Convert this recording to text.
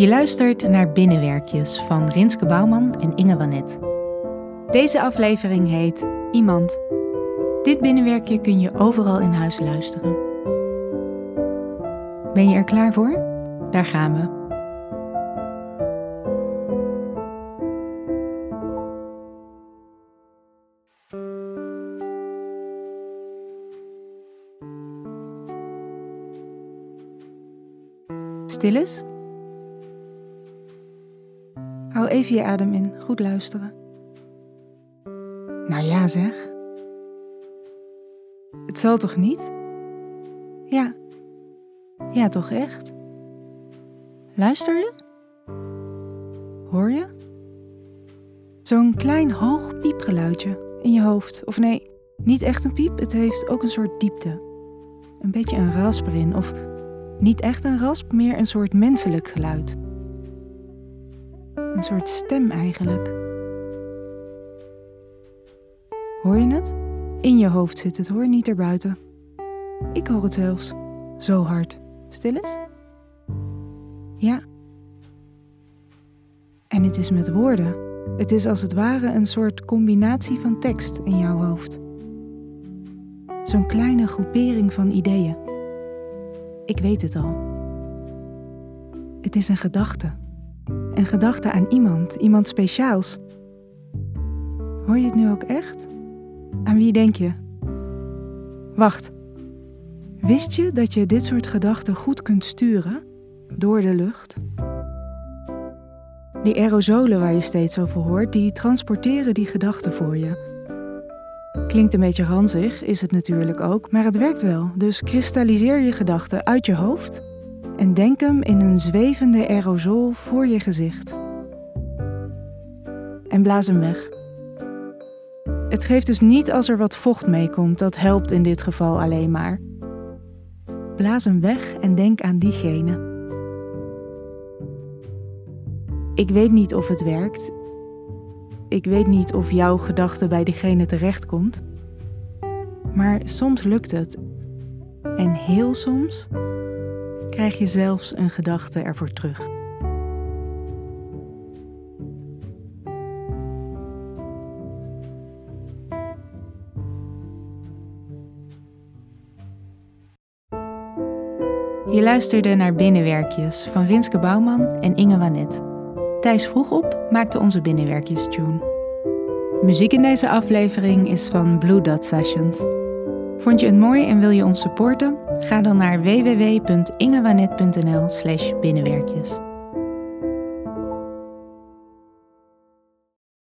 Je luistert naar Binnenwerkjes van Rinske Bouwman en Inge Wanet. Deze aflevering heet Iemand. Dit binnenwerkje kun je overal in huis luisteren. Ben je er klaar voor? Daar gaan we. Stil. Hou even je adem in, goed luisteren. Nou ja, zeg. Het zal toch niet? Ja. Ja, toch echt? Luister je? Hoor je? Zo'n klein hoog piepgeluidje in je hoofd. Of nee, niet echt een piep, het heeft ook een soort diepte. Een beetje een rasp erin, of niet echt een rasp, meer een soort menselijk geluid. Een soort stem eigenlijk. Hoor je het? In je hoofd zit het hoor, niet erbuiten. Ik hoor het zelfs. Zo hard. Stil eens? Ja. En het is met woorden. Het is als het ware een soort combinatie van tekst in jouw hoofd. Zo'n kleine groepering van ideeën. Ik weet het al. Het is een gedachte. Een gedachte aan iemand, iemand speciaals. Hoor je het nu ook echt? Aan wie denk je? Wacht. Wist je dat je dit soort gedachten goed kunt sturen? Door de lucht? Die aerosolen waar je steeds over hoort, die transporteren die gedachten voor je. Klinkt een beetje ranzig, is het natuurlijk ook, maar het werkt wel. Dus kristalliseer je gedachten uit je hoofd en denk hem in een zwevende aerosol voor je gezicht. En blaas hem weg. Het geeft dus niet als er wat vocht meekomt, dat helpt in dit geval alleen maar. Blaas hem weg en denk aan diegene. Ik weet niet of het werkt. Ik weet niet of jouw gedachte bij diegene terechtkomt. Maar soms lukt het. En heel soms krijg je zelfs een gedachte ervoor terug. Je luisterde naar Binnenwerkjes van Rinske Bouwman en Inge Wanet. Thijs vroeg op maakte onze Binnenwerkjes tune. Muziek in deze aflevering is van Blue Dot Sessions. Vond je het mooi en wil je ons supporten? Ga dan naar www.ingewanet.nl/binnenwerkjes.